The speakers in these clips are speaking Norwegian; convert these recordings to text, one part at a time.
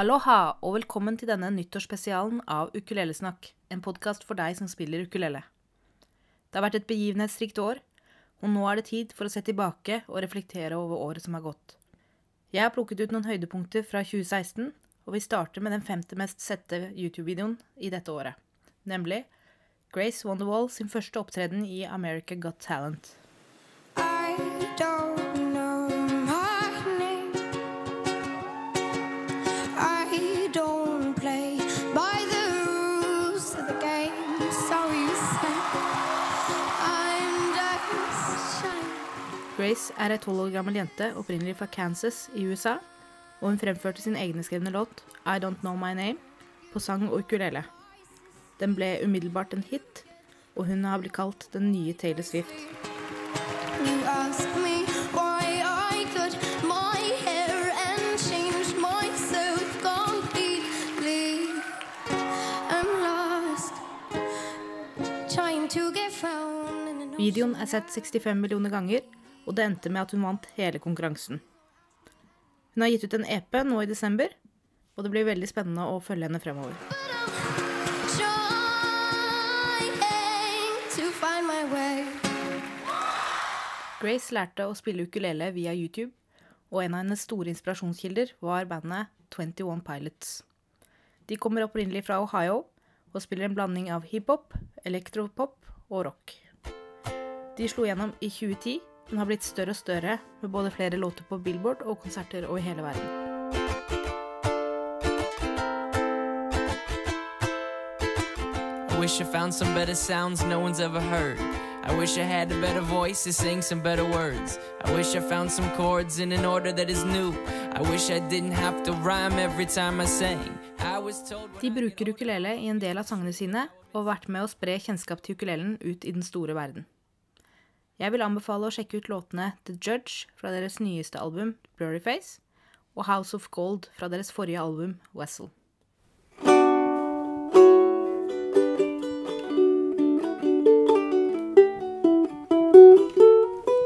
Aloha, og velkommen til denne nyttårsspesialen av Ukulelesnakk, en podkast for deg som spiller ukulele. Det har vært et begivenhetsrikt år, og nå er det tid for å se tilbake og reflektere over året som har gått. Jeg har plukket ut noen høydepunkter fra 2016, og vi starter med den femte mest sette YouTube-videoen i dette året, nemlig Grace Wonderwall sin første opptreden i America Got Talent. I don't Grace er ei tolv år gammel jente opprinnelig fra Kansas i USA, og hun fremførte sin egenskrevne låt I Don't Know My Name på sang og ukulele. Den ble umiddelbart en hit, og hun har blitt kalt den nye Taylor Swift. You ask me why I cut my hair and changed myself completely. I'm lost, trying to get found Videoen er sett 65 millioner ganger, og det endte med at hun vant hele konkurransen. Hun har gitt ut en EP nå i desember, og det blir veldig spennende å følge henne fremover. Grace lærte å spille ukulele via YouTube, og en av hennes store inspirasjonskilder var bandet 21 Pilots. De kommer opprinnelig fra Ohio og spiller en blanding av hiphop, elektropop og rock. De slo gjennom i 2010, men har blitt større og større med både flere låter på Billboard og konserter over hele verden. I wish I found some better sounds no one's ever heard. I wish I had a better voice to sing some better words. I wish I found some chords in an order that is new. I wish I didn't have to rhyme every time I sang. De bruker ukulele i en del av sangene sine, og har vært med å spre kjennskap til ukulelen ut i den store verden. Jeg vil anbefale å sjekke ut låtene The Judge fra deres nyeste album Blurry Face, og House of Gold fra deres forrige album Wessel.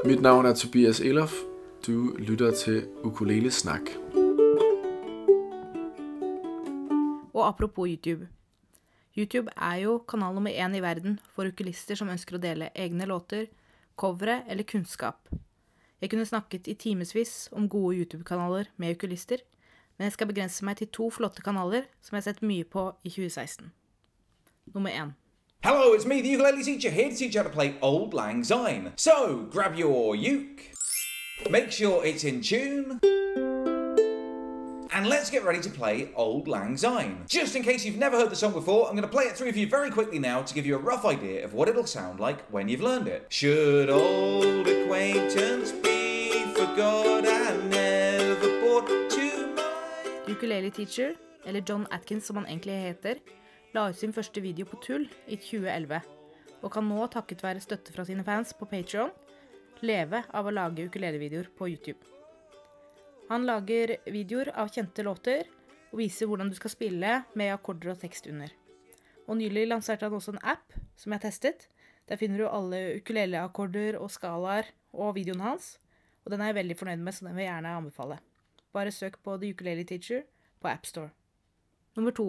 Mit navn er Tobias Elof. Du lytter til ukulelesnakk. Og apropos YouTube. YouTube er jo kanal nummer én i verden for ukulister som ønsker å dele egne låter, covere eller kunnskap. Jeg kunne snakket i timevis om gode YouTube-kanaler med ukulister, men jeg skal begrense meg til to flotte kanaler som jeg har sett mye på i 2016. Nummer én. Hello, it's me, the ukulele teacher, here to teach you how to play Old Lang Syne. So, grab your uke, make sure it's in tune, and let's get ready to play Old Lang Syne. Just in case you've never heard the song before, I'm going to play it through for you very quickly now to give you a rough idea of what it'll sound like when you've learned it. Should old acquaintance be forgot and never brought to mind? Ukulele Teacher, eller John Atkins som han egentlig heter, la ut sin første video på tull i 2011, og kan nå, takket være støtte fra sine fans på Patreon, leve av å lage ukulelevideoer på YouTube. Han lager videoer av kjente låter og viser hvordan du skal spille med akkorder og tekst under. Og nylig lanserte han også en app som jeg har testet. Der finner du alle ukuleleakkorder og skalaer og videoen hans, og den er jeg veldig fornøyd med, så den vil jeg gjerne anbefale. Bare søk på The Ukulele Teacher på AppStore. Nummer to.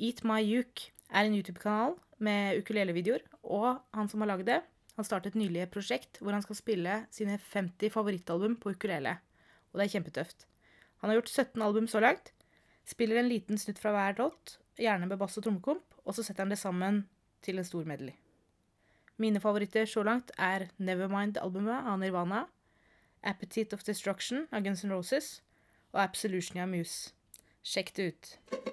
Eat My Uke er en YouTube-kanal med ukulelevideoer, og han som har laget det, han startet nylig et prosjekt hvor han skal spille sine 50 favorittalbum på ukulele, og det er kjempetøft. Han har gjort 17 album så langt, spiller en liten snutt fra hver låt, gjerne med bass og trommekomp, og så setter han det sammen til en stor medley. Mine favoritter så langt er Nevermind-albumet av Nirvana, Appetite of Destruction av Guns N' Roses og Absolution av Muse. Sjekk det ut.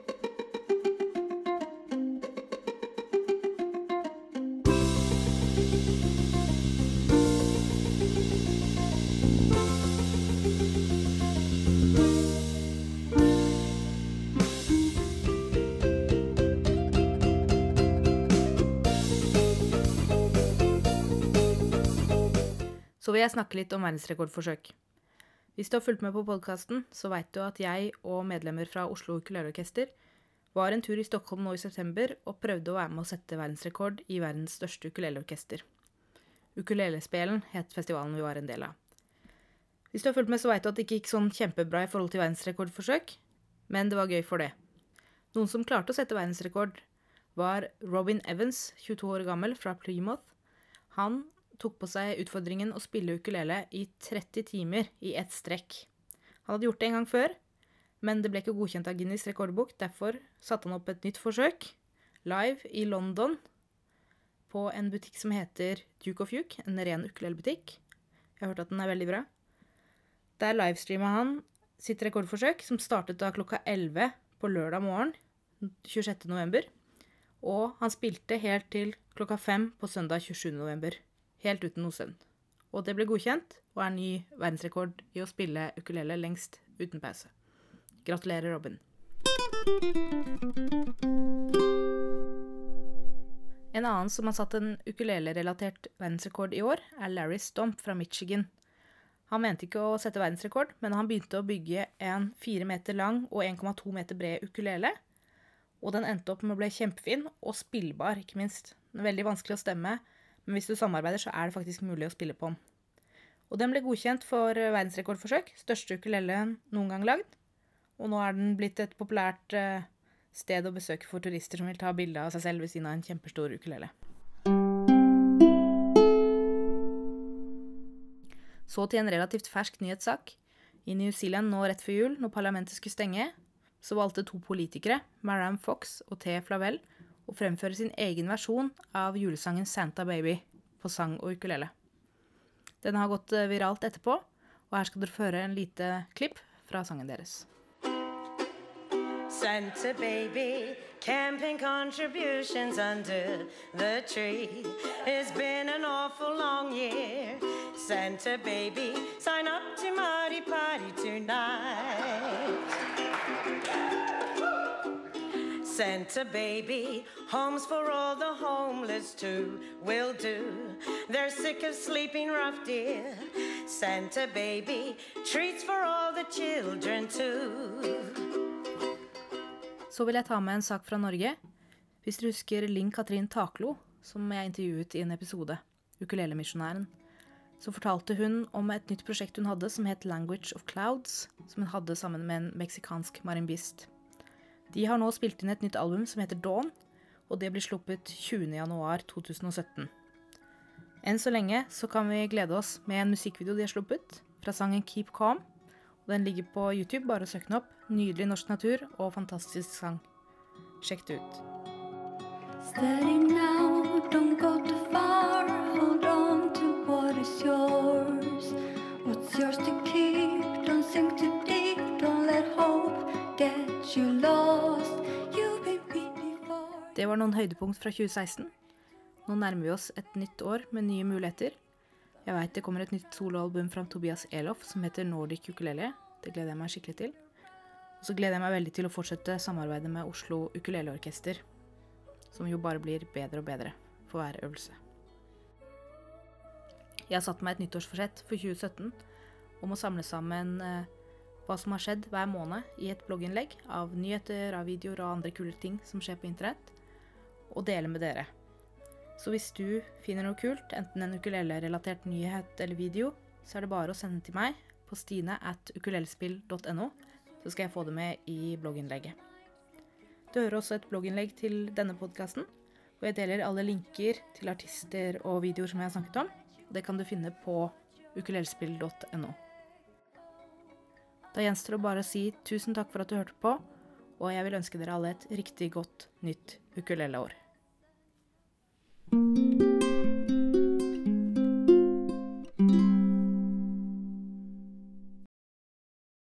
Vil jeg snakke litt om verdensrekordforsøk. Hvis du har fulgt med på podkasten, så veit du at jeg og medlemmer fra Oslo Ukuleleorkester var en tur i Stockholm nå i september og prøvde å være med å sette verdensrekord i verdens største ukuleleorkester. Ukulelespelen het festivalen vi var en del av. Hvis du har fulgt med, så veit du at det ikke gikk sånn kjempebra i forhold til verdensrekordforsøk. Men det var gøy for det. Noen som klarte å sette verdensrekord, var Robin Evans, 22 år gammel, fra Plymouth. Han tok på seg utfordringen å spille ukulele i 30 timer i ett strekk. Han hadde gjort det en gang før, men det ble ikke godkjent av Guinness rekordbok. Derfor satte han opp et nytt forsøk, live i London, på en butikk som heter Duke of Duke, en ren ukulelebutikk. Jeg har hørt at den er veldig bra. Der livestreama han sitt rekordforsøk, som startet da klokka 11 på lørdag morgen 26. november. Og han spilte helt til klokka 5 på søndag 27. Helt uten noe søvn. Og det ble godkjent, og er ny verdensrekord i å spille ukulele lengst uten pause. Gratulerer, Robin. En annen som har satt en ukulele-relatert verdensrekord i år, er Larry Stomp fra Michigan. Han mente ikke å sette verdensrekord, men han begynte å bygge en fire meter lang og 1,2 meter bred ukulele. Og den endte opp med å bli kjempefin, og spillbar, ikke minst. Veldig vanskelig å stemme, men hvis du samarbeider, så er det faktisk mulig å spille på den. Og den ble godkjent for verdensrekordforsøk, største ukulele noen gang lagd. Og nå er den blitt et populært eh, sted å besøke for turister som vil ta bilde av seg selv ved siden av en kjempestor ukulele. Så til en relativt fersk nyhetssak. I New Zealand nå rett før jul, når parlamentet skulle stenge, så valgte to politikere, Maram Fox og T. Flavel, å fremføre sin egen versjon av julesangen Santa Baby på sang og ukulele. Den har gått eh, viralt etterpå, og her skal dere få høre en lite klipp fra sangen deres. Santa baby, camping contributions under the tree. It's been an awful long year. Santa baby, sign up to Marty Party tonight. Santa baby, homes for all the homeless too will do. They're sick of sleeping rough, dear. Santa baby, treats for all the children too. Så vil jeg ta med en sak fra Norge. Hvis dere husker Linn Katrin Taklo, som jeg intervjuet i en episode, ukulelemisjonæren, så fortalte hun om et nytt prosjekt hun hadde som het Language of Clouds, som hun hadde sammen med en meksikansk marimbist. De har nå spilt inn et nytt album som heter Dawn, og det blir sluppet 20.1.2017. Enn så lenge så kan vi glede oss med en musikkvideo de har sluppet, fra sangen Keep Calm. Og den ligger på YouTube, bare søk den opp. Nydelig norsk natur og fantastisk sang. Sjekk det ut. Steady now, don't go too far. Hold on to what is yours. What's yours to keep? Don't sink too deep. Don't let hope Det var noen høydepunkt fra 2016. Nå nærmer vi oss et nytt år med nye muligheter. Jeg veit det kommer et nytt soloalbum fra Tobias Elof som heter Nordic Ukulele. Det gleder jeg meg skikkelig til. Og så gleder jeg meg veldig til å fortsette samarbeidet med Oslo Ukuleleorkester. Som jo bare blir bedre og bedre for hver øvelse. Jeg har satt meg et nyttårsforsett for 2017 om å samle sammen eh, hva som har skjedd hver måned i et blogginnlegg av nyheter, av videoer og andre kule ting som skjer på internett, og dele med dere. Så hvis du finner noe kult, enten en ukulele-relatert nyhet eller video, så er det bare å sende til meg på stine at ukulelespill.no, så skal jeg få det med i blogginnlegget. Du hører også et blogginnlegg til denne podkasten, hvor jeg deler alle linker til artister og videoer som jeg har snakket om. Det kan du finne på ukulelespill.no. Da gjenstår det bare å si tusen takk for at du hørte på, og jeg vil ønske dere alle et riktig godt nytt ukuleleår.